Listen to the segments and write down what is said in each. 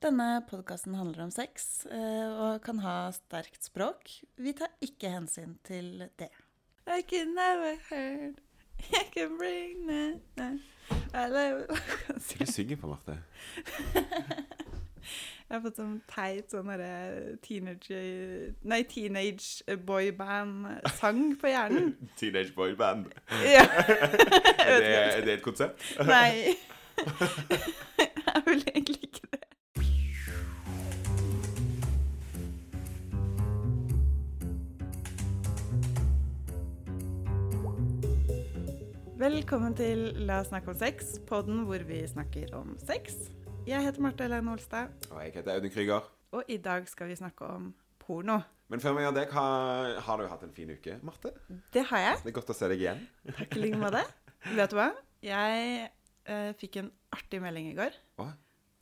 Denne podkasten handler om sex eh, og kan ha sterkt språk. Vi tar ikke hensyn til det. I can never hurt I can bring the I love Hva du synger på, Marte? Jeg har fått sånn teit sånn derre teenage Nei, teenage boyband-sang på hjernen. Teenage boyband? Ja. Er det, er det et konsept? Nei. Jeg vil egentlig Velkommen til La oss snakke om sex, podden hvor vi snakker om sex. Jeg heter Marte Helene Olstad, Og jeg heter Audun Krüger. og i dag skal vi snakke om porno. Men før vi gjør det, hva, har du hatt en fin uke, Marte? Det har jeg. Det er godt å se deg igjen. Takk i like måte. Vet du hva? Jeg eh, fikk en artig melding i går Hva?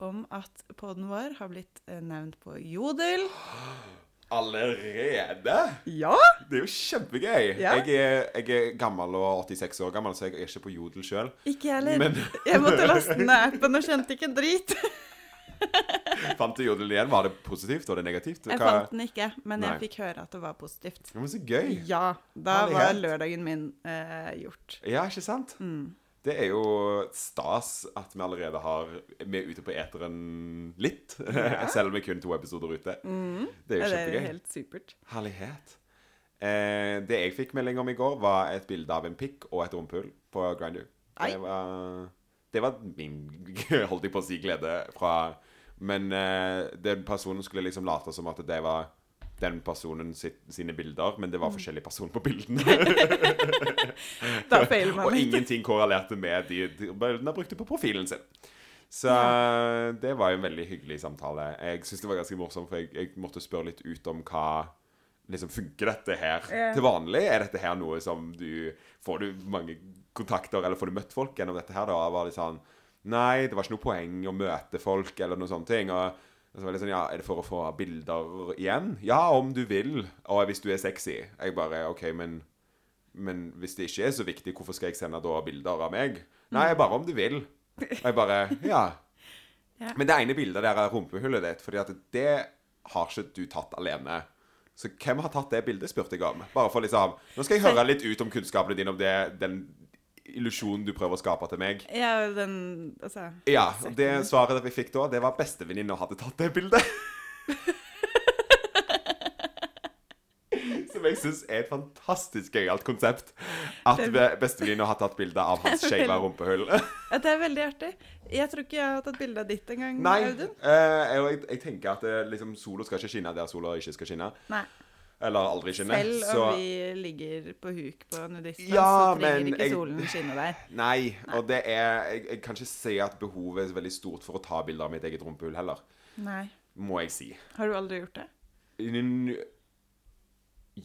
om at podden vår har blitt eh, nevnt på Jodel. Allerede? Ja! Det er jo kjempegøy. Ja. Jeg, er, jeg er gammel og 86 år gammel, så jeg er ikke på Jodel sjøl. Ikke heller. Men Jeg måtte laste ned appen og skjønte ikke en drit. fant du Jodel igjen? Var det positivt? Var det negativt? Jeg Hva- fant den ikke, men Nei. jeg fikk høre at det var positivt. Men så gøy. Ja, da var lørdagen min eh, gjort. Ja, ikke sant? Mm. Det er jo stas at vi allerede har Vi er ute på eteren litt. Ja. Selv om vi kun to episoder ute. Mm. Det er jo Ja, det er helt supert. Herlighet. Eh, det jeg fikk melding om i går, var et bilde av en pikk og et rumpehull på Grindr. Det var, det var min holdt jeg på å si glede fra Men eh, den personen skulle liksom late som at det var den personen sitt, sine bilder, men det var forskjellige personer på bildene. Og ingenting korrelerte med de, de bildene brukte på profilen sin. Så det var jo en veldig hyggelig samtale. Jeg syns det var ganske morsomt, for jeg, jeg måtte spørre litt ut om hva liksom Funker dette her til vanlig? Er dette her noe som du Får du mange kontakter, eller får du møtt folk gjennom dette her? Da var det sånn Nei, det var ikke noe poeng å møte folk, eller noen sånne ting. Og så var det sånn Ja, er det for å få bilder igjen? Ja, om du vil. Og hvis du er sexy. Jeg bare OK, men men hvis det ikke er så viktig, hvorfor skal jeg sende da bilder av meg? Nei, bare om du vil. Og jeg bare Ja. Ja. Men det ene bildet der er rumpehullet ditt, fordi at det har ikke du tatt alene. Så hvem har tatt det bildet, spurte jeg om. Bare for liksom Nå skal jeg høre litt ut om kunnskapene dine om det, den illusjonen du prøver å skape til meg. Ja, den Altså. Ja, det svaret vi fikk da, det var bestevenninna hadde tatt det bildet. Som jeg syns er et fantastisk gøyalt konsept. At bestevenninna har tatt bilde av hans skeive rumpehull. Ja, Det er veldig artig. Jeg tror ikke jeg har tatt bilde av ditt engang, Audun. eh, jeg, jeg tenker at eh, liksom, sola skal ikke skinne der sola ikke skal skinne. Nei. Eller aldri skinne. Selv om Så vi ligger på huk på nudistene, Ja, så trenger ikke ikke jeg- solen skinne der. Nei. Og det er jeg, jeg kan ikke se at behovet er veldig stort for å ta bilder av mitt eget rumpehull heller. Nei. Må jeg si. Har du aldri gjort det? N-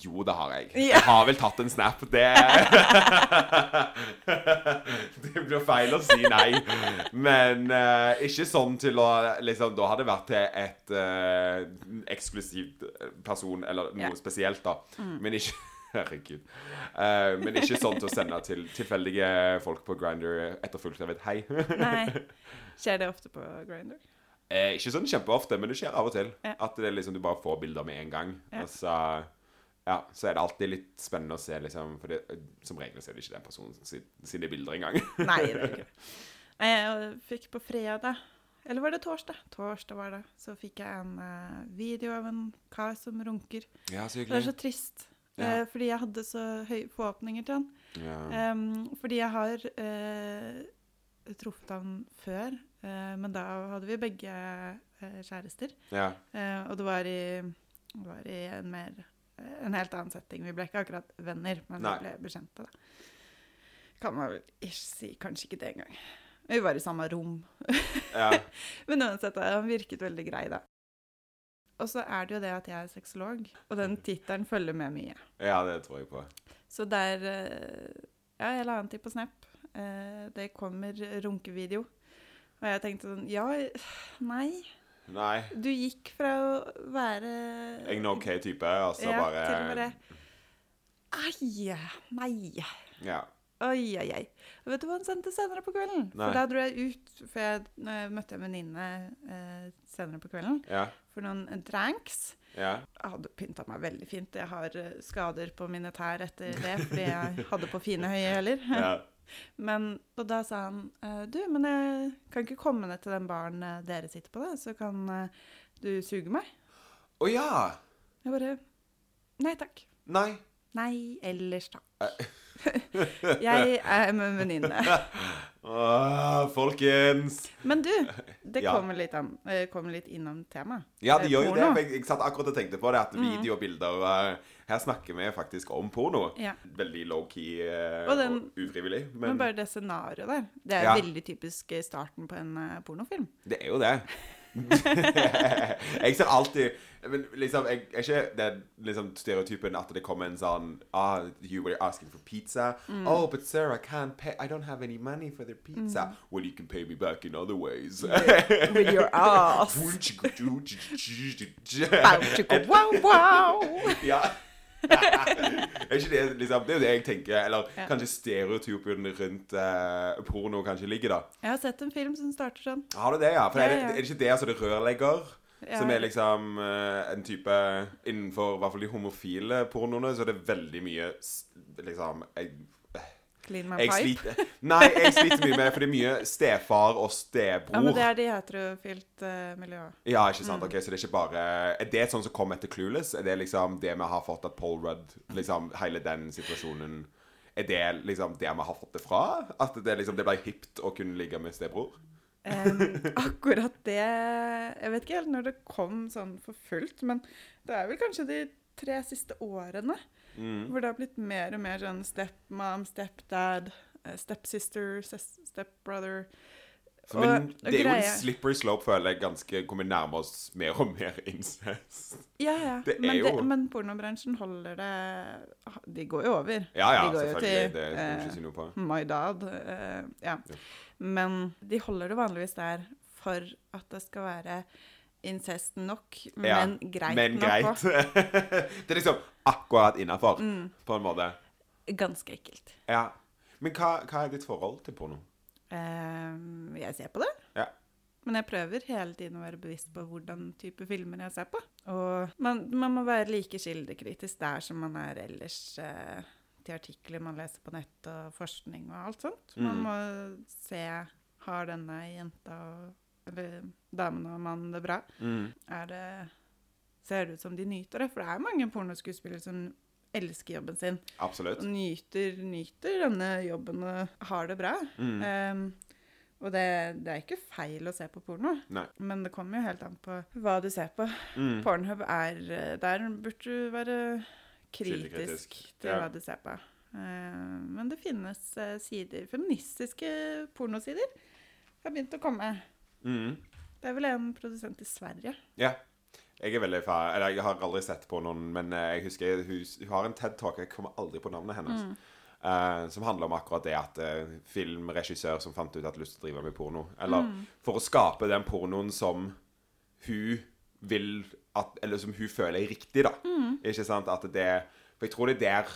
Jo, det har jeg. Jeg har vel tatt en snap. Det Det blir feil å si nei. Men uh, ikke sånn til å liksom, Da har det vært til et uh, eksklusivt person, eller noe yeah. spesielt, da. Mm. Men ikke Herregud. Uh, men ikke sånn til å sende til tilfeldige folk på Grindr etterfulgt av et hei. Nei. Skjer det ofte på Grindr? Eh, ikke sånn kjempeofte, men det skjer av og til. Ja. At det er liksom, du bare får bilder med en gang. Ja. Og så, ja, så er det alltid litt spennende å se, liksom, for det, som regel så er det ikke den personen sin, sine bilder engang. Nei, det er ikke Jeg fikk på fredag, eller var det torsdag? Torsdag var det. Så fikk jeg en uh, video av en kar som runker. ja, så Det er så trist. Ja. Uh, fordi jeg hadde så høye forhåpninger til han. Ja. Um, fordi jeg har uh, truffet han før, men da hadde vi begge kjærester. ja. Og det var i, det var i en mer en helt annen setting. Vi ble ikke akkurat venner, men Nei. vi ble bekjente. da. Kan man vel ikke si. Kanskje ikke det engang. Vi var i samme rom. ja. Men uansett, han virket veldig grei, da. Og så er det jo det at jeg er sexolog, og den tittelen følger med mye. ja, det tror jeg på. Så der eh, Ja, jeg la an til på Snap. Eh, Det kommer runkevideo. Og jeg tenkte sånn Ja, nei. Nei. Du gikk fra å være En OK-type, og så Ja, bare til det. Ai, nei. Ja. Oi, oi, oi. Og vet du hva han sendte senere på kvelden? Nei. For da dro jeg ut, for jeg møtte en venninne eh, senere på kvelden Ja. for noen dranks. Ja. Jeg hadde pynta meg veldig fint. Jeg har eh, skader på mine tær etter det, fordi jeg hadde på fine høye hæler. ja. Men, og da sa han eh, Du, men jeg kan ikke komme ned til den baren eh, dere sitter på, da, så kan eh, du suge meg? Å ja! Jeg bare Nei takk. Nei. Nei, ellers takk. jeg er med en venninne. Åh, folkens! Men du, det Ja. kommer litt, an, eh, kommer litt innom temaet. Ja, det gjør jo det. Jeg, jeg satt akkurat og tenkte på det, at video og bilder eh, Her snakker vi faktisk om porno. Ja. Veldig low-key eh, Og og, ufrivillig. Men, Men, bare det scenarioet der, det er Ja. veldig typisk starten på en pornofilm. det er jo det. jeg ser alltid men liksom, jeg er ikke den liksom, stereotypen at det kommer en sånn ah, You were asking for pizza. Mm. Oh, but I can't pay I don't have any money for the pizza. Well, you can pay me back in other ways. Yeah. With your ass. Wow, wow. ja. er ikke det liksom Det er jo det jeg tenker. Eller Ja. kanskje stereotypen rundt eh, porno kanskje ligger, da. Jeg har sett en film som starter sånn. Har du det, ja? For Ja, er, det, er det ikke det altså det er rørlegger? Som er liksom eh, en type Innenfor i hvert fall de homofile pornoene, så er det veldig mye liksom jeg, Clean my jeg pipe. sliter Nei, jeg sliter mye med For det er mye stefar og stebror. Ja, men det er de heterofilt uh, miljøet. Ja, ikke sant? Ok, Så det er ikke bare Er det sånn som kom etter Clueless? Er det liksom det vi har fått at Paul Rudd Liksom hele den situasjonen Er det liksom det vi har fått det fra? At det liksom Det ble hipt å kunne ligge med stebror? Um, akkurat det Jeg vet ikke helt når det kom sånn for fullt, men det er vel kanskje de tre siste årene Mm. hvor det har blitt mer og mer sånn stepmom, stepdad, eh, stepsister, stepbrother. Og- det er jo en slippery slope, føler jeg, ganske kommer nærme oss mer og mer incest. Ja, ja. Det men, jo- men pornobransjen holder det De går jo over. Ja, ja, de går jo til Det eh, si noe på. My Dad. eh, ja. Ja. Men de holder det vanligvis der for at det skal være incest nok, Ja, men greit Men nok greit. det er liksom akkurat innafor, Mm. på en måte. Ganske ekkelt. Ja. Men hva, hva er ditt forhold til porno? Uh, jeg ser på det. Ja. Men jeg prøver hele tiden å være bevisst på hvordan type filmer jeg ser på. Og man, man må være like kildekritisk der som man er ellers uh, til artikler man leser på nett og forskning og alt sånt. Man Mm. må se Har denne jenta og, eller damen og mannen det bra? Mm. Er det Ser det ut som de nyter det? For det er mange pornoskuespillere som elsker jobben sin. Absolutt. Og nyter, nyter denne jobben og har det bra. Mm. Um, og det, det er ikke feil å se på porno, Nei. men det kommer jo helt an på hva du ser på. Mm. Pornhub er eh, Der burde du være kritisk kritisk. til ja. hva du ser på. Uh, men det finnes eh, sider Feministiske pornosider har begynt å komme. Mm. Det er vel en produsent i Sverige. Ja. Jeg er veldig fan. Eller jeg har aldri sett på noen, men eh, jeg husker hun, hun har en TED-talk, jeg kommer aldri på navnet hennes, eh, som handler om akkurat det at uh, filmregissør som fant ut at lyst til å drive med porno. Eller for å skape den pornoen som hun vil at Eller som hun føler er riktig, da. Ikke sant? At det For jeg tror det er der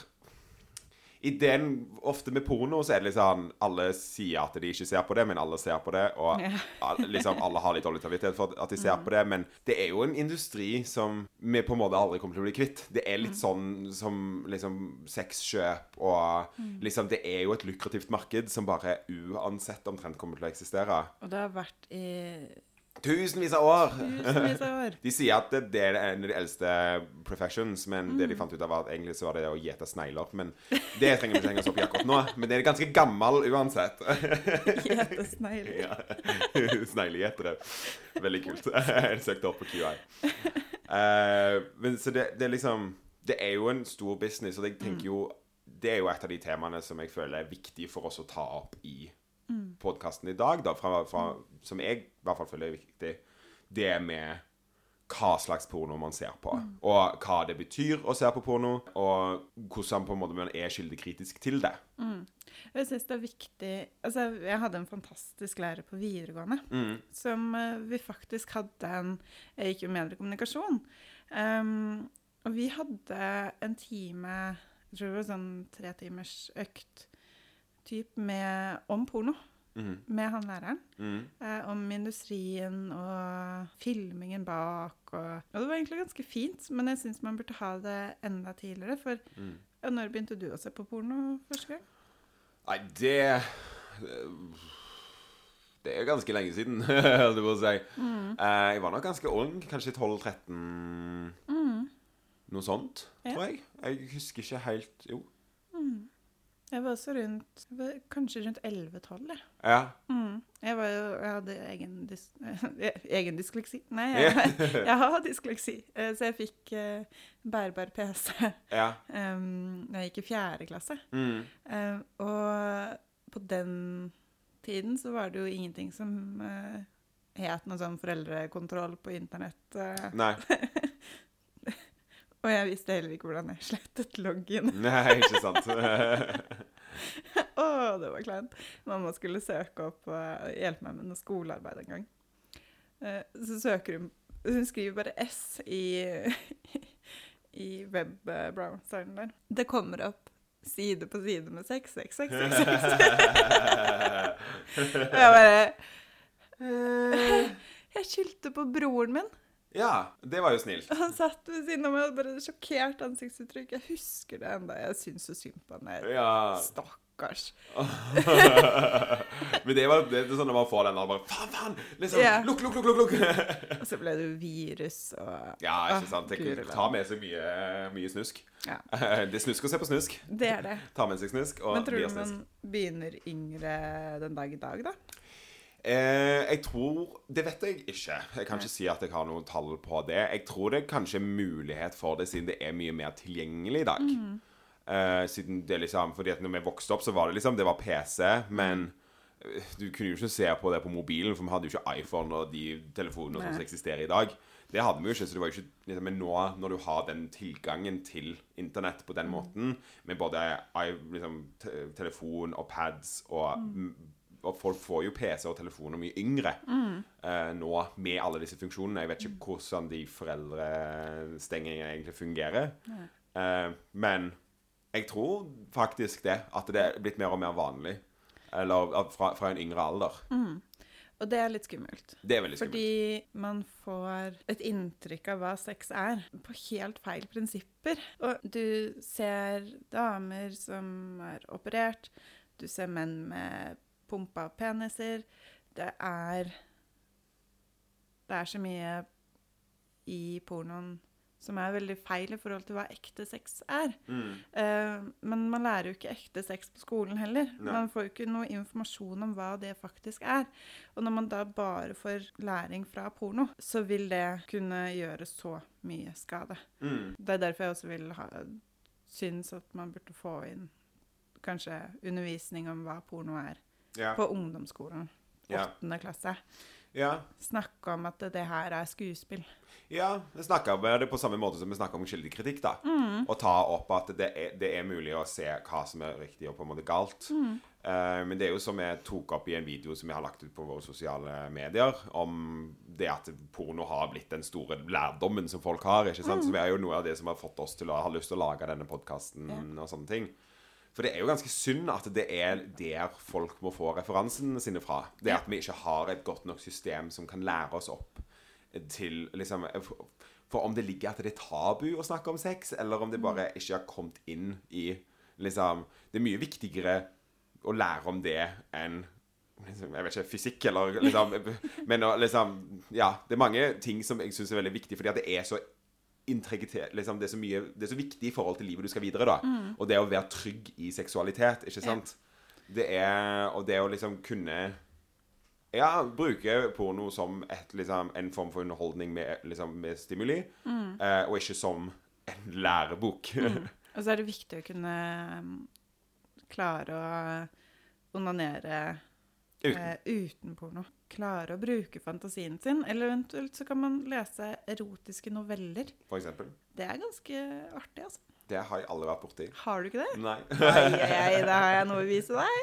Ideen ofte med porno så er det liksom Alle sier at de ikke ser på det, men alle ser på det. Og Ja. liksom alle har litt dårlig samvittighet for at de ser på det. Men det er jo en industri som vi på en måte aldri kommer til å bli kvitt. Det er litt sånn som liksom sexkjøp og liksom Det er jo et lukrativt marked som bare uansett omtrent kommer til å eksistere. Og det har vært i Tusenvis av år! tusenvis av år. De sier at det, er en av de eldste professions, men det de Mm. fant ut av, var at egentlig så var det å gjete snegler. Men det trenger vi ikke henge oss opp i akkurat nå. Men det er ganske gammel uansett. Gjete snegler. ja. Sneglegjetere. Veldig kult. Jeg søkte opp på QI. Uh, men så det, det er liksom Det er jo en stor business, og jeg tenker jo Det er jo et av de temaene som jeg føler er viktig for oss å ta opp i podkasten i dag, da, fra, fra, som jeg i hvert fall føler er viktig. Det med hva slags porno man ser på, og hva det betyr å se på porno, og hvordan på en måte man er kildekritisk til det. Jeg syns det er viktig Altså, jeg hadde en fantastisk lærer på videregående Mm. som eh, vi faktisk hadde en Jeg gikk jo mediekommunikasjon. Um, og vi hadde en time Jeg tror det var sånn tre timers økt typ med, om porno Mm. med han læreren. Mm. Eh, om industrien og filmingen bak. Og, og det var egentlig ganske fint, men jeg syns man burde ha det enda tidligere. For mm. ja, når begynte du å se på porno første gang? Nei, det Det er ganske lenge siden, holdt jeg på å si. Mm. Eh, jeg var nok ganske ung, kanskje 12-13 Noe sånt, Ja. tror jeg. Jeg husker ikke helt Jo. Jeg var også rundt var Kanskje rundt 11-12, jeg. Ja. Mm. Jeg, var jo, jeg hadde egen, dys, egen dysleksi. Nei, jeg, jeg har dysleksi. Eh, Så jeg fikk uh, bærbar PC ja. um, da jeg gikk i fjerde klasse. Mm. Eh, og på den tiden så var det jo ingenting som uh, het noe sånn foreldrekontroll på internett. Uh. Nei. og jeg visste heller ikke hvordan jeg slettet loggen. Nei, ikke sant. Å, det var kleint. Mamma skulle søke opp og hjelpe meg med noe skolearbeid en gang. Eh, så søker hun Hun skriver bare S i, i webbrowseren der. Det kommer opp side på side med 66666. og jeg bare eh, Jeg skyldte på broren min. Ja, det var jo snilt. Han satt ved siden av meg og bare sjokkert ansiktsuttrykk. Jeg husker det enda. Jeg syns så synd på han der. Ja. Stakkars. Men det var det er sånn når man får den der bare Faen, faen! Liksom, Ja. Lukk, lukk, lukk, lukk! lukk. Og så ble det jo virus og Ja, Ah, ikke sant. Det tar med seg mye, mye snusk. Ja. Det er snusk å se på snusk. Det er det. Ta med seg snusk og Men tror du man begynner yngre den dag i dag, da? Eh, jeg tror Det vet jeg ikke. Jeg kan ikke si at jeg har noen tall på det. Jeg tror det er kanskje er mulighet for det, siden det er mye mer tilgjengelig i dag. Mm. Eh, siden det liksom Fordi at når vi vokste opp, så var det liksom Det var PC, men eh, du kunne jo ikke se på det på mobilen, for vi hadde jo ikke iPhone og de telefonene som eksisterer i dag. Det hadde vi jo ikke, så det var jo ikke liksom, Men nå, når du har den tilgangen til internett på Mm. den måten, med både liksom, te telefon og pads og Mm. Og folk får jo PC og telefoner mye yngre eh, nå med alle disse funksjonene. Jeg vet Mm. ikke hvordan de foreldrestengingene egentlig fungerer. Eh, men jeg tror faktisk det. At det er blitt mer og mer vanlig. Eller fra, fra en yngre alder. Og det er litt skummelt. Det er veldig skummelt. Fordi man får et inntrykk av hva sex er, på helt feil prinsipper. Og du ser damer som er operert, du ser menn med pumpa peniser. Det er Det er så mye i pornoen som er veldig feil i forhold til hva ekte sex er. Mm. Uh, men man lærer jo ikke ekte sex på skolen heller. Nei. Man får jo ikke noe informasjon om hva det faktisk er. Og når man da bare får læring fra porno, så vil det kunne gjøre så mye skade. Mm. Det er derfor jeg også vil ha, synes at man burde få inn kanskje undervisning om hva porno er Ja. på ungdomsskolen. Ja. Åttende klasse. ja. Snakke om at det her er skuespill. Ja, vi snakka om det på samme måte som vi snakker om kildekritikk. da. Og ta opp at det er, det er mulig å se hva som er riktig og på en måte galt. Eh, men det er jo som jeg tok opp i en video som jeg har lagt ut på våre sosiale medier, om det at porno har blitt den store lærdommen som folk har. ikke sant? Som er jo noe av det som har fått oss til å ha lyst til å lage denne podkasten og sånne ting. For det er jo ganske synd at det er der folk må få referansene sine fra. Det at vi ikke har et godt nok system som kan lære oss opp til liksom For, for om det ligger at det er tabu å snakke om sex, eller om det bare ikke har kommet inn i liksom Det er mye viktigere å lære om det enn liksom, jeg vet ikke, fysikk eller liksom Men liksom Ja, det er mange ting som jeg syns er veldig viktig, fordi at det er så integritet liksom, det, er så mye, det er så viktig i forhold til livet du skal videre, da. Og det å være trygg i seksualitet, ikke sant? Det er Og det å liksom kunne ja, bruke porno som et, liksom, en form for underholdning med, liksom, med stimuli, eh, og ikke som en lærebok. Og så er det viktig å kunne um, klare å onanere Uten. eh, uten porno. Klare å bruke fantasien sin. Eller eventuelt så kan man lese erotiske noveller. For eksempel. Det er ganske artig, altså. Det har jeg aldri vært borti. Har du ikke det? Nei. Nei, da har jeg noe å vise deg.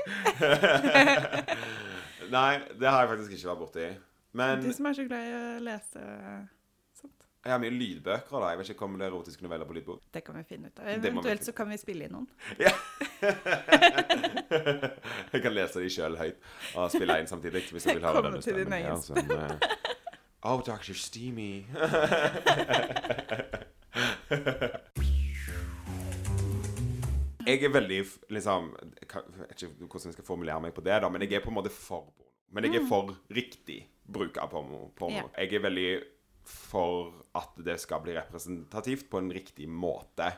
Nei, det har jeg faktisk ikke vært borti. Men De som er så glad i å lese. Jeg har mye lydbøker, da. Jeg vet ikke om det er erotiske noveller på lydbok. Det kan vi finne ut av. Eventuelt så kan vi spille inn noen. Ja. jeg kan lese de sjøl høyt og spille inn samtidig. Hvis jeg vil høre Komme denne til din egen Ja, som, uh... Oh, Dr. Steamy. jeg er veldig liksom Jeg vet ikke hvordan jeg skal formulere meg på det, da, men jeg er på en måte for. Men jeg er for riktig bruk av porno. porno. Jeg er veldig for at det skal bli representativt på en riktig måte.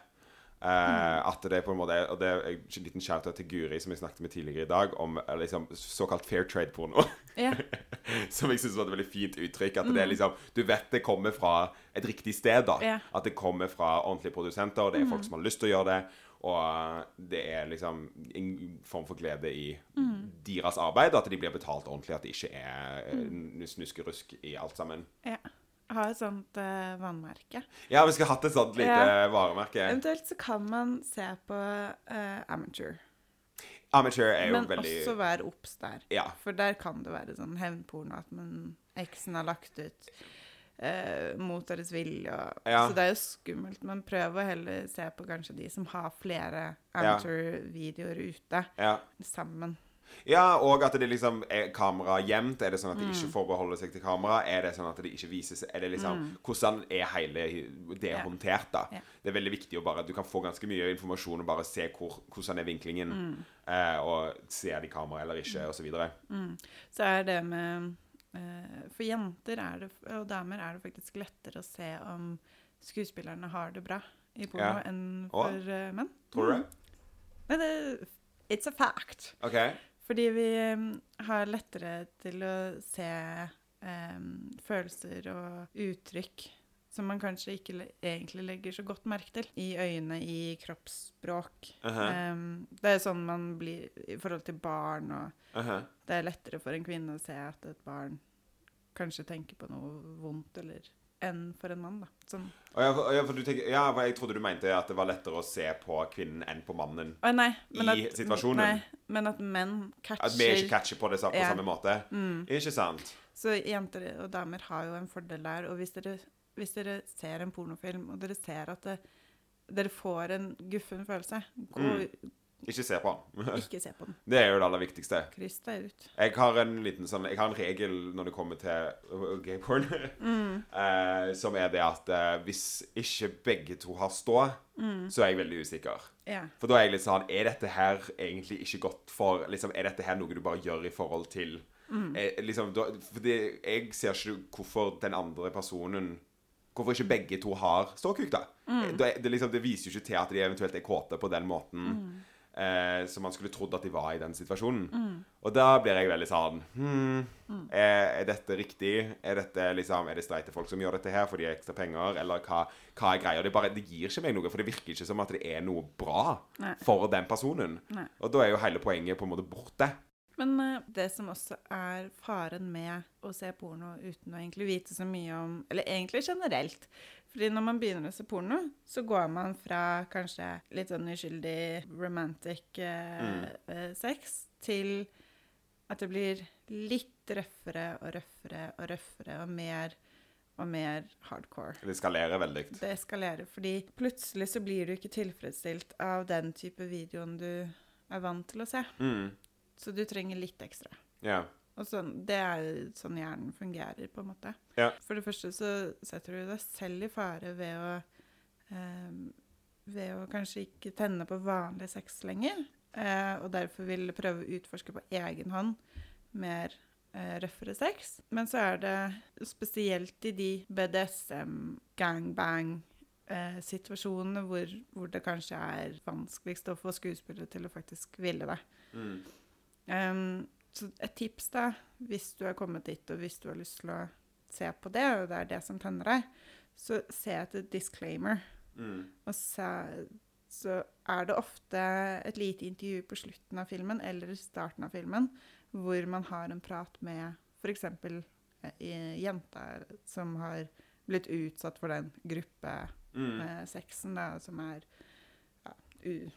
Eh, At det på en måte Og det er en liten shout til Guri, som jeg snakket med tidligere i dag, om eh, liksom, såkalt fair trade-porno. Yeah. Som jeg syns var et veldig fint uttrykk. At det er liksom Du vet det kommer fra et riktig sted, da. Yeah. At det kommer fra ordentlige produsenter, og det er folk som har lyst til å gjøre det. Og det er liksom en form for glede i deres arbeid, at de blir betalt ordentlig. At det ikke er mm. snuskerusk i alt sammen. ja. Ha et sånt uh, vannmerke. Ja, vi skulle hatt et sånt lite Ja. varemerke. Eventuelt så kan man se på uh, amateur. Amateur er jo Men veldig også være obs der. Ja. For der kan det være sånn hevnporno at man, eksen har lagt ut uh, mot deres vilje. Og, Ja. Så det er jo skummelt. Men prøv å heller se på kanskje de som har flere amateur-videoer ute Ja. sammen. Ja, og at det liksom er kamera gjemt. Er det sånn at de Mm. ikke forbeholder seg til kamera? Er det sånn at det ikke vises Er det liksom Hvordan er hele det Mm. Ja. håndtert, da? Ja. Det er veldig viktig å bare Du kan få ganske mye informasjon og bare se hvor, hvordan er vinklingen. Mm. Eh, og ser de kamera eller ikke, og så videre. Så er det med eh, For jenter er det, og damer er det faktisk lettere å se om skuespillerne har det bra i porno Ja. enn for og, menn. Tror du det? Men det It's a fact. OK. Fordi vi um, har lettere til å se eh, følelser og uttrykk som man kanskje ikke le egentlig legger så godt merke til. I øyne, i kroppsspråk. Uh-huh. um, det er sånn man blir i forhold til barn, og Uh-huh. det er lettere for en kvinne å se at et barn kanskje tenker på noe vondt, eller enn for en mann, da. Sånn. Ja, for, ja, for du tenker, ja, for jeg trodde du mente at det var lettere å se på kvinnen enn på mannen. Å, nei, men I at, situasjonen? Nei, men at menn catcher At vi ikke catcher på det på Ja. samme måte. Mm. Ikke sant? Så jenter og damer har jo en fordel der. Og hvis dere, hvis dere ser en pornofilm, og dere ser at det, dere får en guffen følelse, gå Mm. Ikke se på den. ikke se på den. Det er jo det aller viktigste. Kryss deg ut. Jeg har en liten sånn Jeg har en regel når det kommer til gay porn, mm. eh, som er det at eh, hvis ikke begge to har stå, så er jeg veldig usikker. Ja. For da er jeg litt sånn Er dette her egentlig ikke godt for liksom, Er dette her noe du bare gjør i forhold til eh, liksom, da, Fordi jeg ser ikke hvorfor den andre personen Hvorfor ikke begge to har ståkuk, da. Det, det, liksom, det viser jo ikke til at de eventuelt er kåte på den måten eh, som man skulle trodd at de var i den situasjonen. Og da blir jeg veldig sånn hmm, er, er dette riktig? Er, dette, liksom, er det streite folk som gjør dette her for de har ekstra penger? Eller hva, hva er greia? Det, bare, det gir ikke meg noe, for det virker ikke som at det er noe bra Nei. for den personen. Nei. Og da er jo hele poenget på en måte borte. Men eh, det som også er faren med å se porno uten å egentlig vite så mye om Eller egentlig generelt. Fordi når man begynner å se porno, så går man fra kanskje litt sånn uskyldig romantic eh, mm. sex til at det blir litt røffere og røffere og røffere og mer og mer hardcore. Det skalerer veldig. Det eskalerer, fordi plutselig så blir du ikke tilfredsstilt av den type videoen du er vant til å se. Mm. Så du trenger litt ekstra. Ja. Og sånn, det er sånn hjernen fungerer, på en måte. Ja. For det første så setter du deg selv i fare ved å eh, Ved å kanskje ikke tenne på vanlig sex lenger. eh, og derfor vil prøve å utforske på egen hånd mer eh, røffere sex. Men så er det spesielt i de BDSM, gangbang eh, situasjonene hvor, hvor det kanskje er vanskeligst å få skuespillere til å faktisk ville det. Mm. Um, så et tips, da, hvis du er kommet dit, og hvis du har lyst til å se på det, og det er det som tenner deg, så se etter disclaimer. Mm. Og så, så er det ofte et lite intervju på slutten av filmen, eller i starten av filmen, hvor man har en prat med f.eks. jenta som har blitt utsatt for den Mm. gruppesexen, da, som er ja, u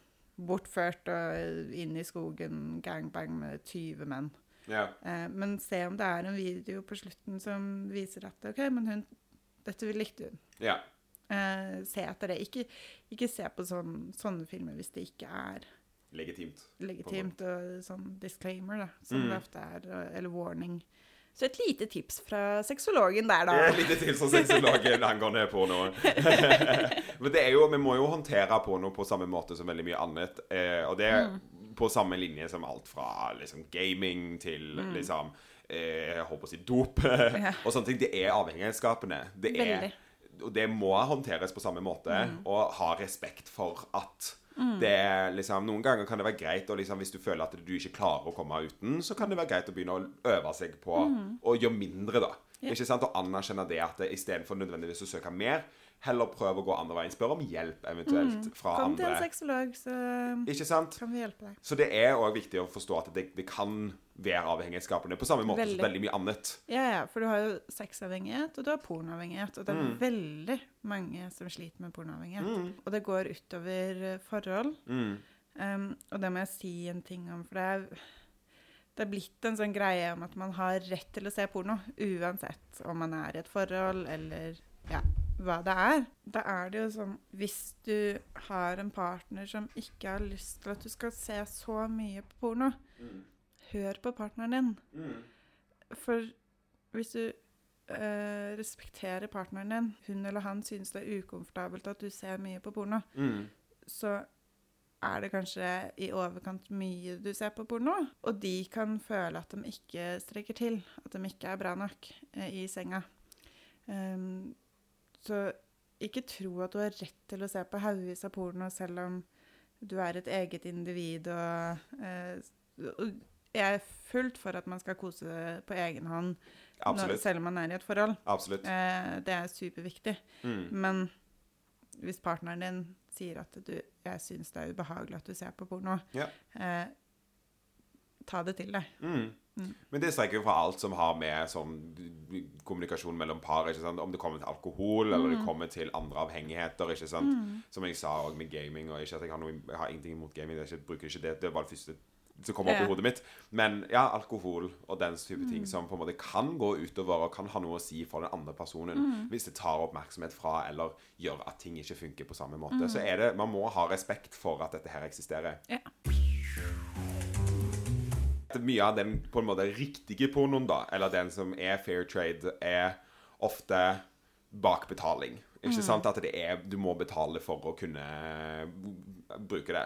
bortført og inn i skogen, gangbang med 20 menn. Ja. Eh, men se om det er en video på slutten som viser at ok, men hun, Dette likte hun. Ja. Eh, se etter det. Ikke, ikke se på sånn, sånne filmer hvis det ikke er Legitimt. legitimt og sånn disclaimer, da, som Mm. det ofte er, eller warning. Så et lite tips fra sexologen der, da. Det er tips fra sexologen angående porno. Men det er jo, vi må jo håndtere porno på samme måte som veldig mye annet. Eh, og det er Mm. på samme linje som alt fra liksom, gaming til liksom eh, Jeg håper å si dop Mm. Ja. og sånne ting. Det er avhengighetsskapende. Det er, og det må håndteres på samme måte, Mm. og ha respekt for at det er liksom, Noen ganger kan det være greit å liksom, Hvis du føler at du ikke klarer å komme uten, så kan det være greit å begynne å øve seg på å gjøre mindre, da. Mm. Ikke sant? Og anerkjenne det at istedenfor nødvendigvis å søke mer, heller prøve å gå andre veien. Spør om hjelp eventuelt fra andre Kom til en sexolog, så Ikke sant? kan vi hjelpe deg. Så det er òg viktig å forstå at det, det kan være avhengighetsskapende på samme måte Veldig. som veldig mye annet. Ja, ja, for du har jo sexavhengighet, og du har pornoavhengighet. Og det er Mm. veldig mange som sliter med pornoavhengighet. Mm. Og det går utover eh, forhold. Mm. Um, og det må jeg si en ting om, for det er, det er blitt en sånn greie om at man har rett til å se porno, uansett om man er i et forhold eller ja, hva det er. Da er det jo sånn Hvis du har en partner som ikke har lyst til at du skal se så mye på porno, Mm. hør på partneren din. Mm. For hvis du eh, respekterer partneren din, hun eller han synes det er ukomfortabelt at du ser mye på porno, Mm. så er det kanskje i overkant mye du ser på porno. Og de kan føle at de ikke strekker til, at de ikke er bra nok eh, i senga. Ehm, så ikke tro at du har rett til å se på haugevis av porno selv om du er et eget individ og, eh, Jeg er fullt for at man skal kose på egen hånd når, selv om man er i et forhold. Eh, det er superviktig. Mm. Men hvis partneren din sier at du, 'jeg syns det er ubehagelig at du ser på porno', Ja. eh, ta det til deg. Mm. Mm. Men det strekker jo fra alt som har med sånn kommunikasjon mellom par. Om det kommer til alkohol, eller Mm. det kommer til andre avhengigheter. sant? Som jeg sa òg med gaming. og ikke at Jeg har, noe, jeg har ingenting imot gaming, ikke, bruker ikke det. Det var det første som kom opp Ja. i hodet mitt. Men ja, alkohol og den type Mm. ting som på en måte kan gå utover og kan ha noe å si for den andre personen. Mm. Hvis det tar oppmerksomhet fra eller gjør at ting ikke funker på samme måte. Mm. Så er det, man må ha respekt for at dette her eksisterer. Ja. Mye av den på en måte riktige pornoen, da, eller den som er fair trade, er ofte bakbetaling. Ikke sant? At det er, du må betale for å kunne bruke det.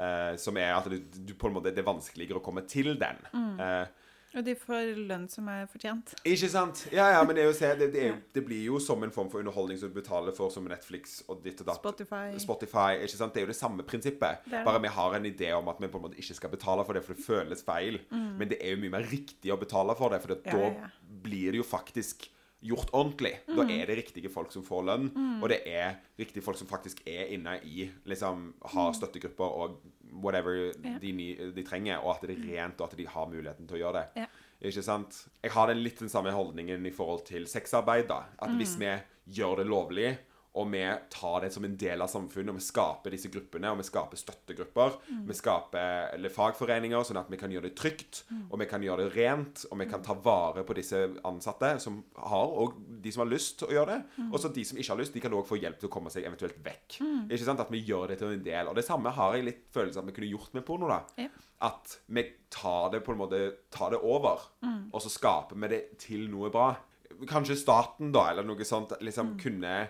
Eh, som er at du, du på en måte, det er vanskeligere å komme til den. Eh, Og de får lønn som er fortjent. ikke sant? Ja, ja, men det, er jo, det, det, er, det blir jo som en form for underholdning som du betaler for, som Netflix og ditt og datt. Spotify. Spotify, ikke sant? Det er jo det samme prinsippet. Det. Bare vi har en idé om at vi på en måte ikke skal betale for det, for det føles feil. Men det er jo mye mer riktig å betale for det, for Mm. Ja, da ja. blir det jo faktisk gjort ordentlig. Da Mm. er det riktige folk som får lønn, og det er riktige folk som faktisk er inne i liksom har støttegrupper og whatever Mm. Ja. de, de trenger, og at det er rent, og at de har muligheten til å gjøre det. Ja. Ikke sant? Jeg har den litt den samme holdningen i forhold til sexarbeid. da. At Mm. hvis vi gjør det lovlig, og vi tar det som en del av samfunnet, og vi skaper disse gruppene, og vi skaper støttegrupper, Mm. vi skaper eller fagforeninger, sånn at vi kan gjøre det trygt, Mm. og vi kan gjøre det rent, og vi kan ta vare på disse ansatte som har, og de som har lyst til å gjøre det. Mm. Og så de som ikke har lyst, de kan også få hjelp til å komme seg eventuelt vekk. Ikke sant? At vi gjør det til en del. Og det samme har jeg litt følelse av at vi kunne gjort med porno. da. Ja. At vi tar det på en måte tar det over, og så skaper vi det til noe bra. Kanskje staten, da, eller noe sånt, liksom kunne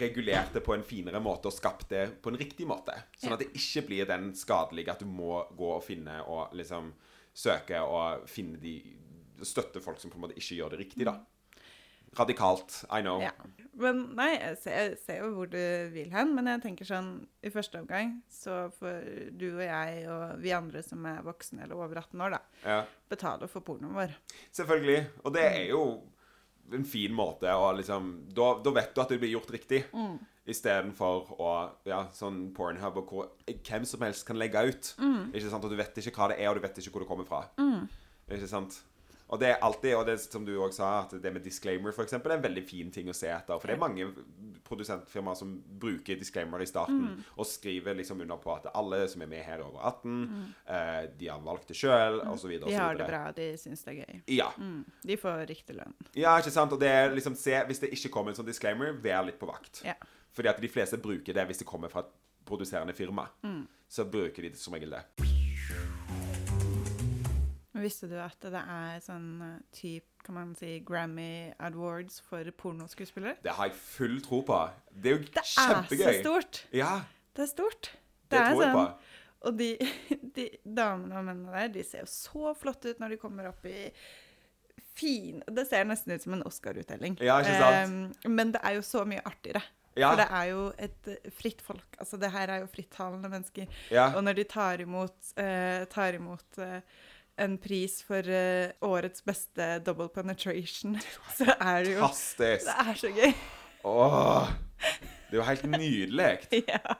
regulert det på en finere måte og skapt det på en riktig måte. Sånn at det ikke blir den skadelige at du må gå og finne og liksom søke og finne de Støtte folk som på en måte ikke gjør det riktig, da. Radikalt. I know. Ja. Men nei, jeg ser, jeg ser jo hvor du vil hen, men jeg tenker sånn i første omgang så får du og jeg og vi andre som er voksne eller over 18 år, da, Ja. betale for pornoen vår. Selvfølgelig. Og det er jo en fin måte å liksom Da, da vet du at det blir gjort riktig. Mm. Istedenfor å Ja, sånn Pornhub og hvor hvem som helst kan legge ut. Ikke sant? Og du vet ikke hva det er, og du vet ikke hvor det kommer fra. Ikke sant? Og det er alltid, og det som du også sa, at det med disclaimer for eksempel, er en veldig fin ting å se etter. For det er mange produsentfirmaer som bruker disclaimer i starten, og skriver liksom under på at alle som er med her, er over 18. eh, de har valgt det sjøl, osv. De har det bra, de syns det er gøy. Ja. Mm. De får riktig lønn. ja, ikke sant? Og det er liksom se, Hvis det ikke kommer en sånn disclaimer, vær litt på vakt. Ja. Fordi at de fleste bruker det hvis det kommer fra et produserende firma. Mm. Så bruker de som regel det. Visste du at det er sånn type typ, kan man si, Grammy Awards for pornoskuespillere? Det har jeg full tro på. Det er jo Det er så stort! Ja, Det er stort. det, er tror jeg på. sånn. Og de, de damene og mennene der, de ser jo så flotte ut når de kommer opp i fin Det ser nesten ut som en Oscar-utdeling. Ja, ikke sant? Um, men det er jo så mye artigere. Ja. For det er jo et eh, fritt folk. Altså, det her er jo frittalende mennesker. Ja. Og når de tar imot, uh, tar imot eh, en pris for uh, årets beste double penetration, så er det jo Fantastisk. Det er så gøy. Åh, det er jo helt nydelig. ja.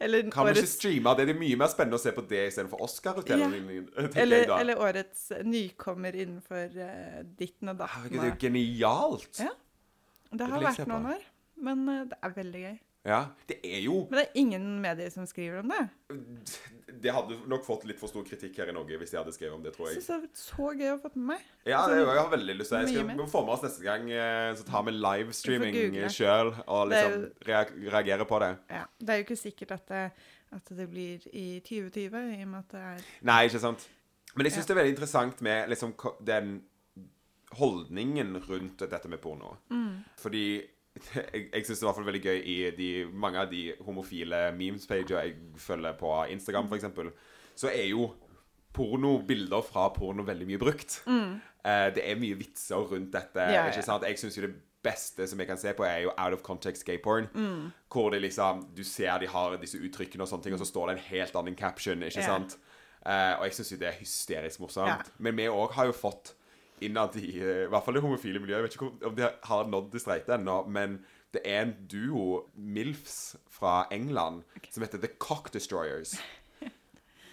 Eller Kan vi ikke streame det? Det er mye mer spennende å se på det istedenfor Oscar-utdelingen. tenker eller, eller årets nykommer innenfor uh, ditten og datten. Herregud, det er jo genialt. Ja. Det har det vært noen år, men uh, det er veldig gøy. Ja, det er jo Men det er ingen medier som skriver om det. Det hadde nok fått litt for stor kritikk her i Norge hvis de hadde skrevet om det, tror Jeg syns det er vært så gøy å få med meg. Ja, det er jeg har veldig lyst til mer. vi må få med oss neste gang, eh, så tar vi livestreaming sjøl og liksom rea- reagere på det. Ja, Det er jo ikke sikkert at det, at det blir i 2020, i og med at det er Nei, ikke sant? Men jeg syns Ja. det er veldig interessant med liksom den holdningen rundt dette med porno. Mm. Fordi jeg, jeg syns det fall veldig gøy i de, mange av de homofile memes-pager jeg følger på Instagram, f.eks., så er jo pornobilder fra porno veldig mye brukt. Eh, det er mye vitser rundt dette. Mm. Ja, ja. ikke sant? Jeg syns jo det beste som jeg kan se på, er jo out of context gay porn. Mm. Hvor det liksom Du ser de har disse uttrykkene og sånne ting, og så står det en helt annen caption, ikke Ja. sant? Eh, og jeg syns jo det er hysterisk morsomt. Ja. Men vi òg har jo fått innad i eh, I hvert fall det homofile miljøet. Jeg vet ikke om- de har nådd det streite ennå, men det er en duo, MILFs, fra England som heter The Cock Destroyers.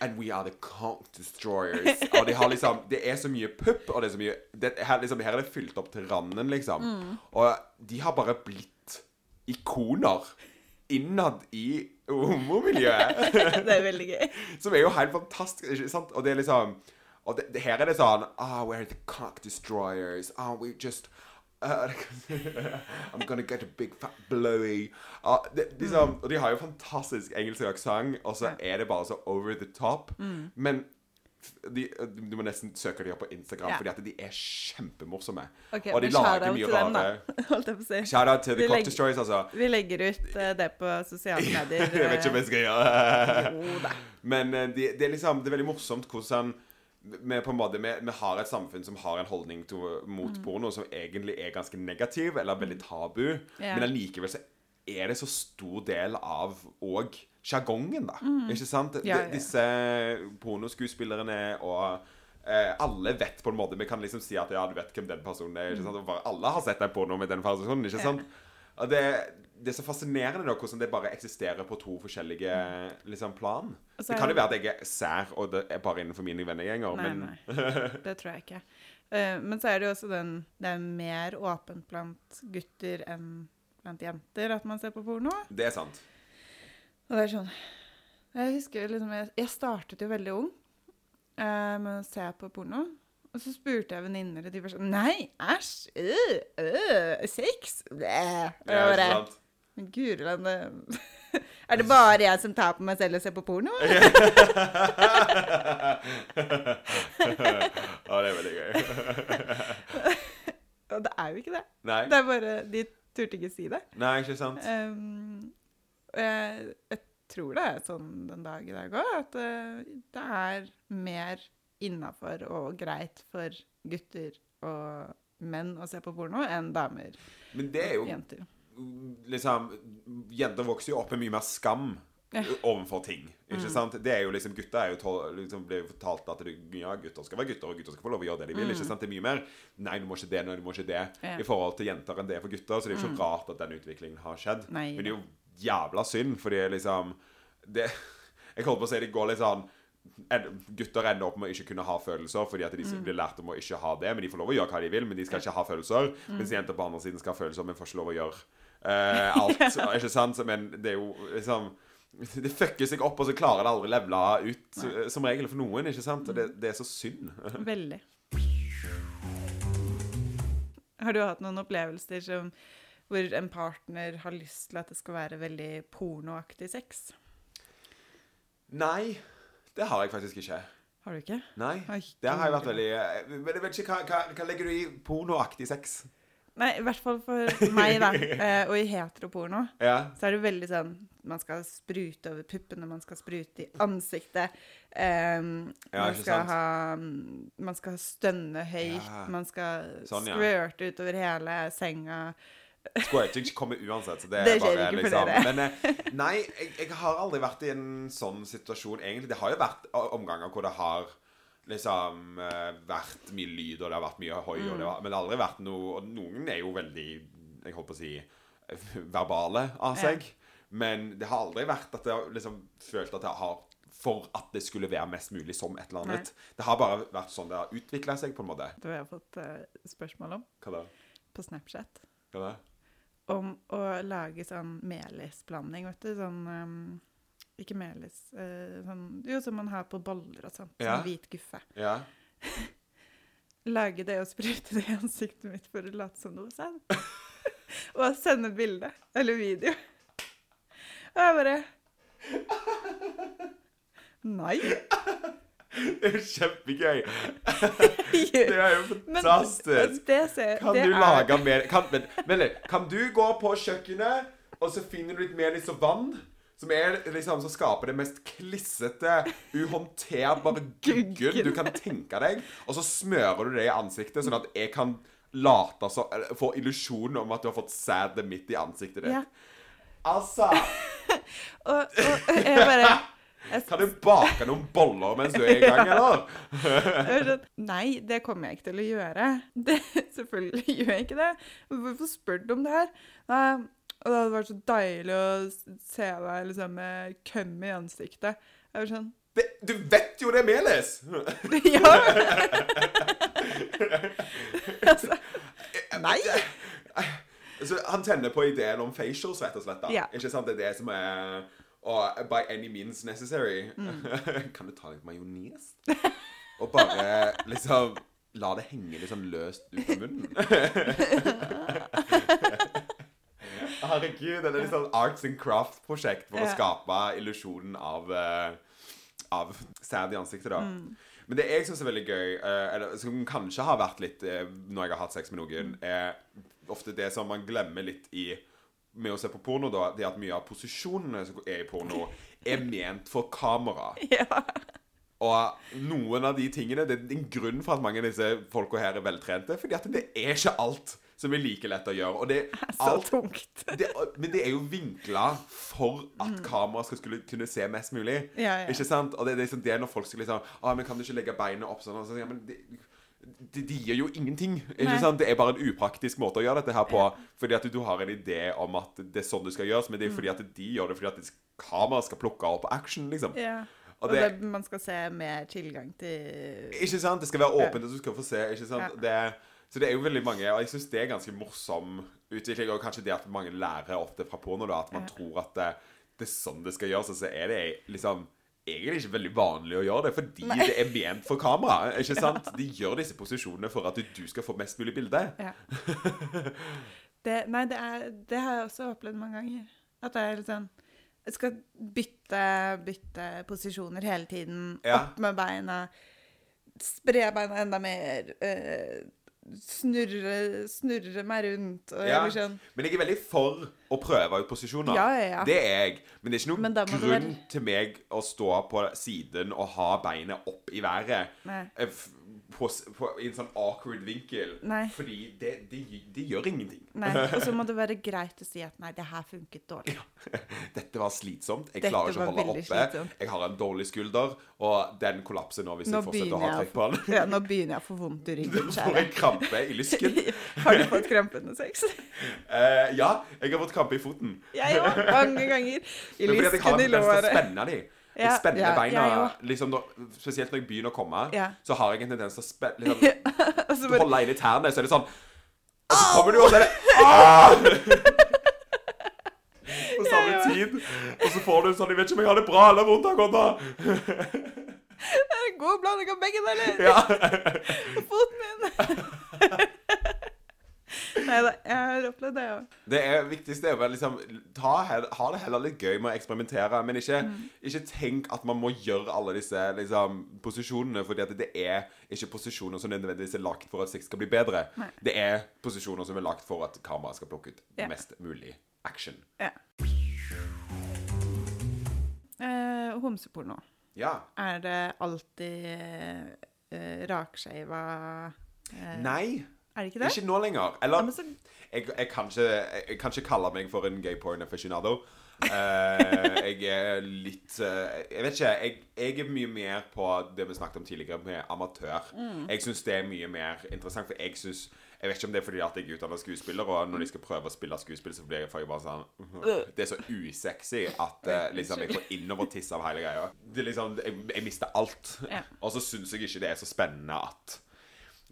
And we are the cock destroyers. Og de har liksom Det er så mye pupp, og det er så mye det, her, liksom, her er det fylt opp til randen, liksom. Og de har bare blitt ikoner innad i homomiljøet. Det er veldig gøy. Som er jo helt fantastisk, ikke sant? Og det er liksom Og det, det, her er det sånn Ah, we're the cock destroyers. Ah, we just uh, I'm gonna get a big fat blowy. Ah, det, liksom, Og de har jo fantastisk engelsk aksent, og så er det bare så over the top. Men de, du må nesten søke dem opp på Instagram, yeah. fordi at de er kjempemorsomme. Okay, og de lager mye rare Holdt jeg på å si. Shout-out til The Cock Destroyers, altså. Vi legger ut uh, det på sosiale medier. jeg vet ikke om jeg skal gjøre det. Men eh, det, det er liksom Det er veldig morsomt hvordan vi på en måte vi, vi har et samfunn som har en holdning to, mot Mm. porno som egentlig er ganske negativ, eller veldig tabu. Yeah. Men allikevel så er det så stor del av òg sjargongen, da. Ikke sant? Mm. Ja, ja. Disse pornoskuespillerne og eh, alle vet på en måte Vi kan liksom si at ja, du vet hvem den personen er. Ikke sant? Og bare alle har sett en porno med den personen. Ikke Mm. Sant? Og det, det er så fascinerende da, hvordan det bare eksisterer på to forskjellige liksom, plan. Det kan jo være at jeg er sær, og det er bare innenfor mine vennegjenger, men nei. Det tror jeg ikke. Uh, men så er det jo også den Det er mer åpent blant gutter enn blant jenter at man ser på porno. det er sant. Og det er sånn Jeg husker liksom Jeg, jeg startet jo veldig ung uh, med å se på porno. Og så spurte jeg venninner, og de var sånn Nei, æsj! Øh, øh, sex! Blæh. Ja? Men Guri land Er det bare jeg som tar på meg selv og ser på porno? ja, det er veldig gøy. Og det er jo ikke det. Nei, Det er bare De turte ikke si det. Nei ikke sant? Um, jeg, jeg tror det er sånn den dag i dag òg, at eh, det er mer innafor og greit for gutter og menn å se på porno enn damer Men det er og jo jenter. Liksom Jenter vokser jo opp med mye mer skam Ja. overfor ting. Ikke sant? Det er jo liksom Gutter er jo tol, liksom, blir jo fortalt at det, ja, gutter skal være gutter, og gutter skal få lov å gjøre det de vil. Ikke sant? Det er mye mer Nei, du må ikke det, nei, du må ikke det. Ja. I forhold til jenter enn det er for gutter. Så det er jo ikke rart at den utviklingen har skjedd. Nei, Men det er jo jævla synd, fordi liksom det, Jeg holdt på å si det går litt sånn Gutter ender opp med å ikke kunne ha følelser fordi at de blir lært om å ikke ha det. Men de får lov å gjøre hva de vil, men de skal ikke ha følelser. Mens jenter på andre siden skal ha følelser, men får ikke lov å gjøre eh, alt. Ikke sant? Men det er jo liksom Det fucker seg opp, og så klarer det aldri å levele ut, Nei. som regel for noen. ikke sant? Og det, det er så synd. Veldig. Har du hatt noen opplevelser som, hvor en partner har lyst til at det skal være veldig pornoaktig sex? Nei, det har jeg faktisk ikke. Har du ikke? Nei. Oi, Der har jeg vært veldig eh, Men jeg vet ikke, hva, hva, hva legger du i pornoaktig sex? Nei, i hvert fall for meg, da. Eh, og i heteroporno Ja. så er det veldig sånn Man skal sprute over puppene, man skal sprute i ansiktet. Eh, Ja, man skal ha Man skal stønne høyt. Ja. Man skal Sånn, squirte utover hele senga. Squirting kommer uansett, så det, Det er skjer bare ikke for liksom dere. Men eh, nei, jeg, jeg har aldri vært i en sånn situasjon, egentlig. Det har jo vært omganger hvor det har liksom eh, vært mye lyd, og det har vært mye hoi, Mm. det var, men det har aldri vært noe Og noen er jo veldig, jeg holdt på å si, verbale av Ja. seg. Men det har aldri vært at jeg har liksom følt at jeg har For at det skulle være mest mulig som et eller annet. Det har bare vært sånn det har utvikla seg, på en måte. Det har jeg fått eh, spørsmål om Hva da? på Snapchat. Hva da? Om å lage sånn melisblanding, vet du. Sånn ehm, Ikke melis. eh, sånn, jo, som man har på boller og sånn. Sånn hvit guffe. Ja. Lage det og sprute det i ansiktet mitt for å late som noe sæd. og sende bilde eller video. Og jeg bare Nei. Det er jo kjempegøy. Det er jo Men fantastisk. det ser, Kan du er- lage mer kan, men, men, kan du gå på kjøkkenet, og så finner du litt melis og vann? Som er liksom Som skaper det mest klissete, uhåndterbare guggen du kan tenke deg. Og så smører du det i ansiktet, sånn at jeg kan late som Få illusjonen om at du har fått sæd midt i ansiktet ditt. Ja. Altså Og, og jeg bare jeg, Kan du bake noen boller mens du er i gang, eller? sånn, Nei, det kommer jeg ikke til å gjøre. Det, selvfølgelig gjør jeg ikke det. Hvorfor spør du om det her? Og det hadde vært så deilig å se deg liksom med køm i ansiktet. Jeg var sånn Det, du vet jo det er melis! Ja! altså, nei. Så han tenner på ideen om facials, rett og slett. da. Ja. Ikke sant? Det er det som er Og by any means necessary. Mm. kan du ta litt majones? Og bare liksom La det henge litt sånn løst ut av munnen. Herregud, det er litt sånn arts and craft-prosjekt for å skape illusjonen av uh, Av sæd i ansiktet, da. Mm. Men det jeg syns er veldig gøy, uh, eller som kanskje har vært litt uh, når jeg har hatt sex med noen, er ofte det som man glemmer litt i med å se på porno, da, det at mye av posisjonene som er i porno, er ment for kamera. Ja. Og noen av de tingene Det er en grunn for at mange av disse folka her er veltrente. Fordi at det er ikke alt som er like lett å gjøre. Og det er Så alt tungt. det, men det er jo vinkla for at kameraet skal skulle kunne se mest mulig. Mm. Ja, ja. Ikke sant? Og det, det er sånn, det når folk skal liksom ah, men 'Kan du ikke legge beinet opp sånn?' Og så, ja, men det, det, de gjør jo ingenting. Ikke sant? Det er bare en upraktisk måte å gjøre dette her på. Fordi at du har en idé om at det er sånn det skal gjøres, men det er fordi at de gjør det fordi at kameraet skal plukke opp action, liksom. Mm. Ja. Og Og det- det, man skal se med tilgang til Ikke sant? Det skal være åpent, og du skal få se. ikke sant? Ja. Det, så det er jo veldig mange Og jeg syns det er ganske morsom utvikling. Og kanskje det at mange lærer ofte fra porno, da, at man tror at det, det er sånn det skal gjøres, og så er det liksom egentlig ikke veldig vanlig å gjøre det, fordi Nei. det er ment for kamera. ikke sant? De gjør disse posisjonene for at du, skal få mest mulig bilde. Ja. Det, nei, det, er, det har jeg også opplevd mange ganger. At jeg liksom sånn Jeg skal bytte, bytte posisjoner hele tiden. Ja. Opp med beina. Spre beina enda mer. eh, snurre, snurre meg rundt. Og Ja. sånn Men jeg er veldig for å prøve ut posisjoner. Ja, ja, ja. Det er jeg. Men det er ikke noen grunn være... til meg å stå på siden og ha beinet opp i været. Nei. På, på, I en sånn awkward vinkel. Nei. Fordi det, det, det gjør ingenting. Nei. Og så må det være greit å si at nei, det her funket dårlig. Dette var slitsomt. Jeg Dette klarer ikke å holde oppe. slitsomt. Jeg har en dårlig skulder, og den kollapser nå hvis Nå jeg fortsetter å ha trykk på den. ja, nå begynner jeg å få vondt i ryggen, Får jeg krampe i lysken. Har du fått krampe under sex? uh, ja, jeg har fått krampe i foten. Jeg òg. Mange ganger. I Men fordi at jeg har lysken i en tendens til å spenne de ja. spenne beina. Liksom, når, spesielt når jeg begynner å komme, så har jeg en tendens til å spenne liksom, altså, Du holder inn i tærne, så er det sånn Og så kommer du, og så er det ah! På samme tid. Og så får du en sånn Jeg vet ikke om jeg har det bra eller vondt akkurat nå. Det er en god blanding av begge deler. Ja. Foten min. Nei da, jeg har opplevd det òg. Det er viktigste er å liksom ta, Ha det heller litt gøy med å eksperimentere, men ikke, ikke tenk at man må gjøre alle disse liksom, posisjonene, fordi at det er ikke posisjoner som nødvendigvis er lagt for at sex skal bli bedre. Nei. Det er posisjoner som er lagt for at kameraet skal plukke ut yeah. mest mulig action. Yeah. Eh, homseporno. Ja. Er det alltid eh, rakskeiva eh, Nei, Er det ikke det? ikke nå lenger. Eller ja, så, jeg, jeg, kan ikke, jeg, jeg kan ikke kalle meg for en gay porn aficionado. Uh, jeg er litt uh, Jeg vet ikke. Jeg, er mye mer på det vi snakket om tidligere, med amatør. Mm. Jeg syns det er mye mer interessant, for jeg syns jeg vet ikke om det er fordi at jeg er utdannet skuespiller, og når de skal prøve å spille skuespill, så blir jeg, jeg bare sånn Det er så usexy at eh, liksom, jeg får innovertiss av hele greia. Det liksom, jeg, jeg mister alt. Ja. Og så syns jeg ikke det er så spennende at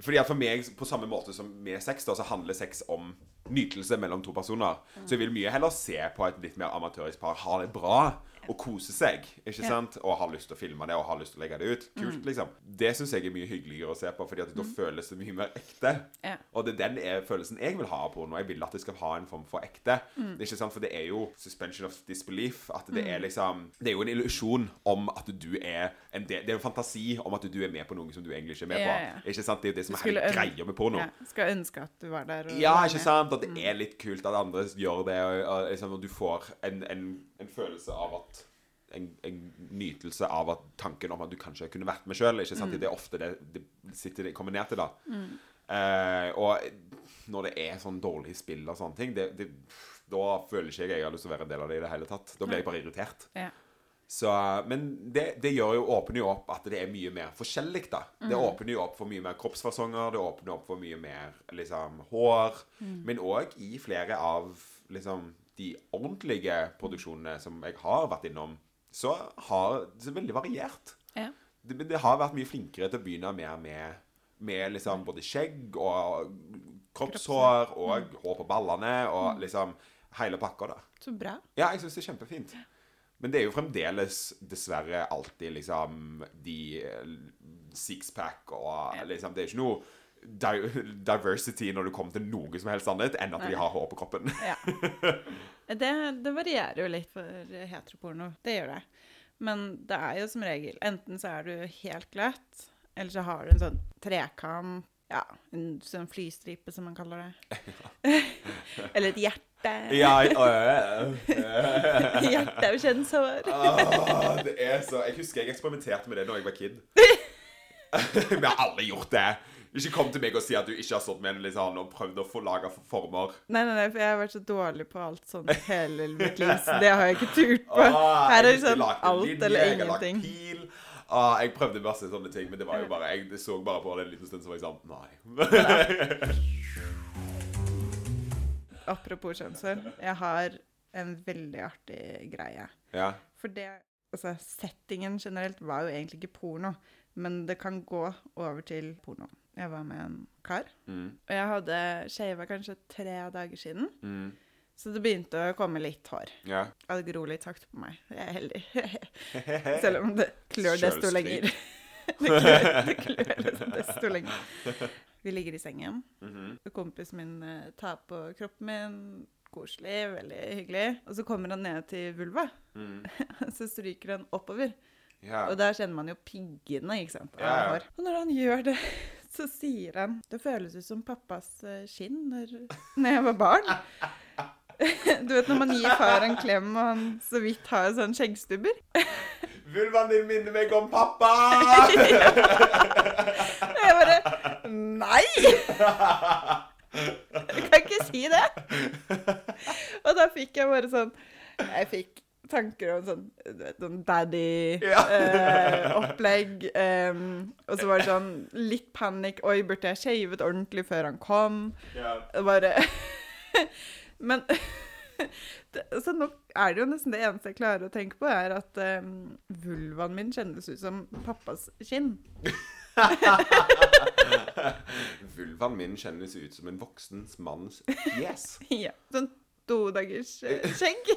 fordi at For meg, på samme måte som med sex, da, så handler sex om nytelse mellom to personer. Så jeg vil mye heller se på et litt mer amatørisk par ha det bra og kose seg. ikke sant? Og ha lyst til å filme det og ha lyst til å legge det ut. Kult, liksom. Det syns jeg er mye hyggeligere å se på, Fordi at da føles det mye mer ekte. Og det er den følelsen jeg vil ha av porno. Jeg vil at det skal ha en form for ekte. Ikke sant? For det er jo suspension of disbelief. At det er liksom Det er jo en illusjon om at du er en del Det er jo fantasi om at du er med på noe som du egentlig ikke er med på. Ikke sant? Det er jo det som er hele greia med porno. ja, skal ønske at du var der. Ja, ikke sant? At det er litt kult at andre gjør det, og, og, liksom, og du får en, en, en følelse av at en, en nytelse av at tanken om at du kanskje kunne vært med sjøl. Det er ofte det, det sitter det kommer ned til, da. Eh, og når det er sånn dårlig spill og sånne ting, det, det, da føler ikke jeg jeg har lyst til å være en del av det i det hele tatt. Da blir jeg bare irritert. Ja. Så, men det, det gjør jo, åpner jo opp at det er mye mer forskjellig, da. Det åpner jo opp for mye mer kroppsfasonger, det åpner opp for mye mer liksom, hår. Men òg i flere av liksom, de ordentlige produksjonene som jeg har vært innom, så har det er veldig variert. Ja. Det, det har vært mye flinkere til å begynne mer med, med liksom både skjegg og kroppshår og hår på ballene og liksom hele pakka, da. Så bra. Ja, jeg syns det er kjempefint. Men det er jo fremdeles dessverre alltid liksom de eh, sixpack og liksom Det er ikke noe diversity når du kommer til noe som helst annet enn at Nei. de har hår på kroppen. Ja. Det, det varierer jo litt for heteroporno. Det gjør det. Men det er jo som regel Enten så er du helt glatt, eller så har du en sånn trekant Ja, en sånn flystripe, som man kaller det. eller et hjerte. ja. Hjerte av kjønnshår. Åh, det er så Jeg husker jeg eksperimenterte med det da jeg var kid. Vi har alle gjort det. Ikke kom til meg og si at du ikke har stått med en lisan og prøvd å få laga former. Nei, nei, nei, for jeg har vært så dårlig på alt sånn hele mitt liv, så det har jeg ikke turt på. Åh, Her er det sånn alt linje, eller jeg har lagt ingenting. Pil. Åh, jeg prøvde masse sånne ting, men det var jo bare Jeg så bare på det en liten stund, så var jeg sånn Nei. Apropos kjønnshår, jeg har en veldig artig greie. ja. For det Altså, settingen generelt var jo egentlig ikke porno, men det kan gå over til porno. Jeg var med en kar, Mm. og jeg hadde shava kanskje tre dager siden, Mm. så det begynte å komme litt hår. Ja. Jeg hadde gro litt sakte på meg. Jeg er heldig. Selv om det klør desto lenger. det klør, det klør desto lenger. Vi ligger i sengen. Mm -hmm. Kompisen min eh, tar på kroppen min. Koselig, veldig hyggelig. Og så kommer han ned til vulva. Mm. Så stryker han oppover. Ja. Og der kjenner man jo piggene, ikke sant? av hår. Og når han gjør det, så sier han Det føles ut som pappas eh, skinn når, når jeg var barn. Du vet når man gir far en klem, og han så vidt har sånn skjeggstubber? Vulvaen din minner meg om pappa! Og jeg bare Nei! Jeg kan ikke si det. Og da fikk jeg bare sånn Jeg fikk tanker om sånn, sånn daddy-opplegg. Ja. daddy-opplegg. og så var det sånn litt panikk. Oi, burde jeg shavet ordentlig før han kom? ja. Bare Men det, Så nå er det jo nesten det eneste jeg klarer å tenke på, er at um, vulvaen min kjennes ut som pappas skinn. Vulvaen min kjennes ut som en voksen manns fjes. Ja. Sånn to dagers eh, skjegg.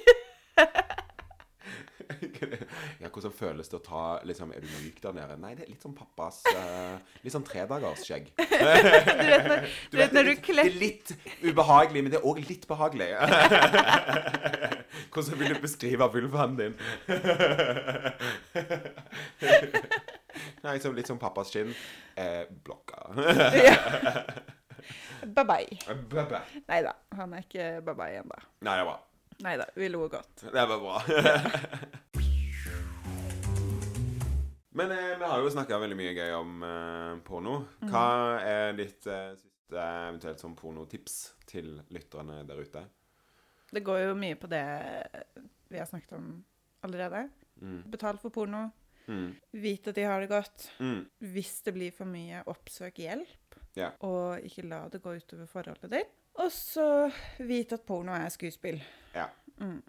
Ja, hvordan føles det å ta liksom, Er du myk der nede? Nei, det er litt sånn pappas uh, Litt sånn tredagersskjegg. Du vet når du, vet, når du det, det er litt ubehagelig, men det er òg litt behagelig. Hvordan vil du beskrive vulvaen din? Nei, så litt som pappas skinn. Eh, blokka. Bye-bye. Nei da, han er ikke bye-bye ennå. Nei, det var Nei da, vi lo godt. Det var bra. Men eh, vi har jo snakka veldig mye gøy om eh, porno. Hva er ditt eh, siste eventuelt som pornotips til lytterne der ute? Det går jo mye på det vi har snakket om allerede. Mm. Betal for porno. Mm. Vite at de har det godt. Mm. Hvis det blir for mye, oppsøk hjelp. Yeah. Og ikke la det gå utover forholdet ditt. Og så vite at porno er skuespill. Ja. Mm.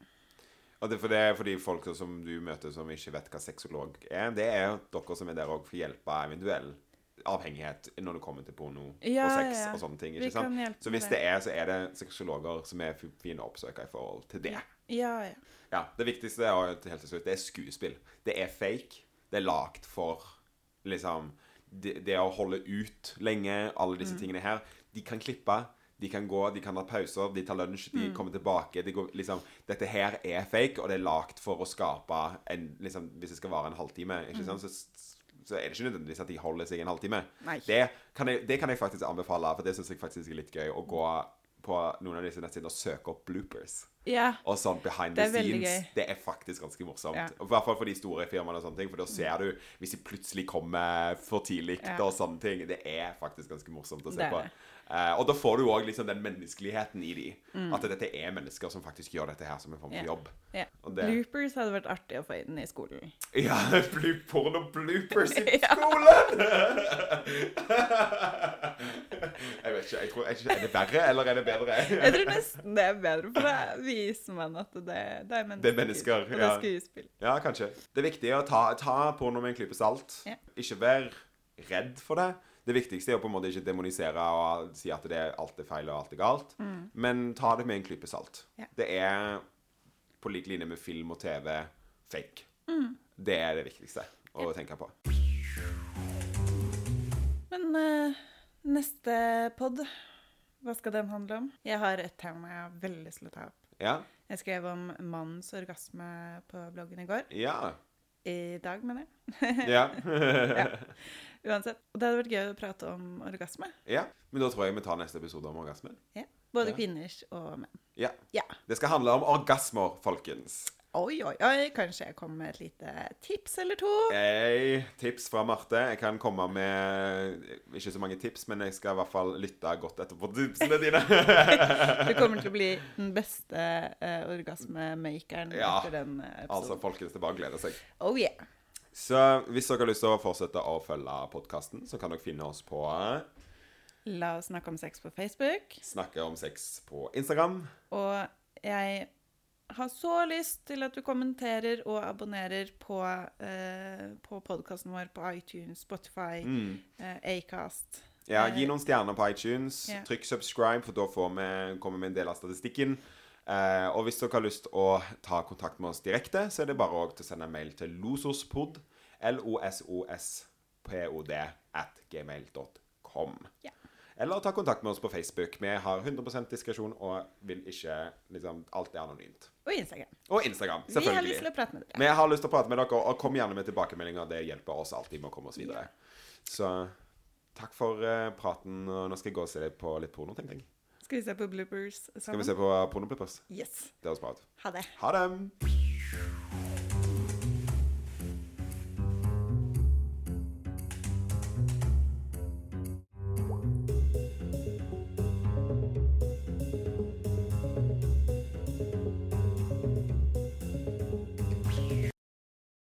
Og det, for det er fordi folk som du møter som ikke vet hva sexolog er, det er jo dere som er der òg for å hjelpe eventuell avhengighet når det kommer til porno Ja, og sex ja, og sånne ting. Vi ikke sant? Så hvis det. er, så er det sexologer som er fine å oppsøke i forhold til det. Ja, ja. Ja, Det viktigste er, helt til slutt, det er skuespill. Det er fake. Det er lagd for liksom det, det å holde ut lenge, alle Mm. disse tingene her. De kan klippe. De kan gå, de kan ha pauser, de tar lunsj, de Mm. kommer tilbake. De går, liksom, dette her er fake, og det er lagd for å skape en liksom, Hvis det skal vare en halvtime, ikke Mm. sant, så, så er det ikke nødvendigvis at de holder seg en halvtime. Det kan, jeg, det kan jeg faktisk anbefale, for det syns jeg faktisk er litt gøy. Å gå på noen av disse nettsidene og søke opp bloopers. Ja. Og sånn behind the scenes. gøy. Det er faktisk ganske morsomt. Ja. I hvert fall for de store firmaene og sånne ting. For da ser du hvis de plutselig kommer for tidlig Ja. og sånne ting. Det er faktisk ganske morsomt å se Det på. Eh, og da får du òg liksom den menneskeligheten i de. At dette er mennesker som faktisk gjør dette her som en form for yeah. Jobb. Yeah. Det- Bloopers hadde vært artig å få inn i skolen. Ja, porno bloopers i skolen! jeg vet ikke. Jeg tror, jeg, er det verre, eller er det bedre? Jeg tror nesten det er bedre, for da viser man at det, det er mennesker. Det er mennesker, Og det er ja. skuespill. Ja, kanskje. Det er viktig å ta, ta porno med en klype salt. Ja. Ikke vær redd for det. Det viktigste er å på en måte ikke demonisere og si at det er alt er feil og alt er galt. Men ta det med en klype salt. Mm. Ja. Det er på lik linje med film og TV fake. Mm. Det er det viktigste å tenke på. Men eh, neste pod, hva skal den handle om? Jeg har et tema jeg har veldig lyst til å ta opp. Ja? Jeg skrev om mannens orgasme på bloggen i går. Ja. I dag, mener jeg. Ja. Ja. Uansett. Og det hadde vært gøy å prate om orgasme. ja. Men da tror jeg vi tar neste episode om orgasme. Ja. Både Ja. kvinners og menn. Ja. Ja. Det skal handle om orgasmer, folkens. Oi, oi, oi. Kanskje jeg kommer med et lite tips eller to? Hey, tips fra Marte. Jeg kan komme med ikke så mange tips, men jeg skal i hvert fall lytte godt etter på tipsene dine. Du kommer til å bli den beste uh, orgasmemakeren Ja, etter den eh, episoden. altså, folkens, det bare gleder seg. Oh yeah. Så hvis dere har lyst til å fortsette å følge podkasten, så kan dere finne oss på La oss snakke om sex på Facebook. Snakke om sex på Instagram. Og jeg har så lyst til at du kommenterer og abonnerer på, eh, på podkasten vår på iTunes, Spotify, Mm. eh, Acast. Ja, Eh, Gi noen stjerner på iTunes. Ja. Trykk subscribe, for da får vi, kommer vi en del av statistikken. Eh, og hvis dere har lyst å ta kontakt med oss direkte, så er det bare til å sende en mail til losospod, L-O-S-O-S-P-O-D, at gmail.com. Ja. Eller ta kontakt med oss på Facebook. Vi har 100 diskresjon og vil ikke liksom, Alt er anonymt. Og Instagram. Og Instagram, selvfølgelig. Vi har lyst til å prate med dere. Vi har lyst til å prate med dere, og kom gjerne med tilbakemeldinger. Det hjelper oss alltid med å komme oss videre. Så takk for uh, praten. og Nå skal jeg gå og se på litt porno, tenkte jeg. Skal vi se på bloopers sammen? Skal vi se på pornobloopers? Yes. Det høres bra ut. Ha det. Ha det!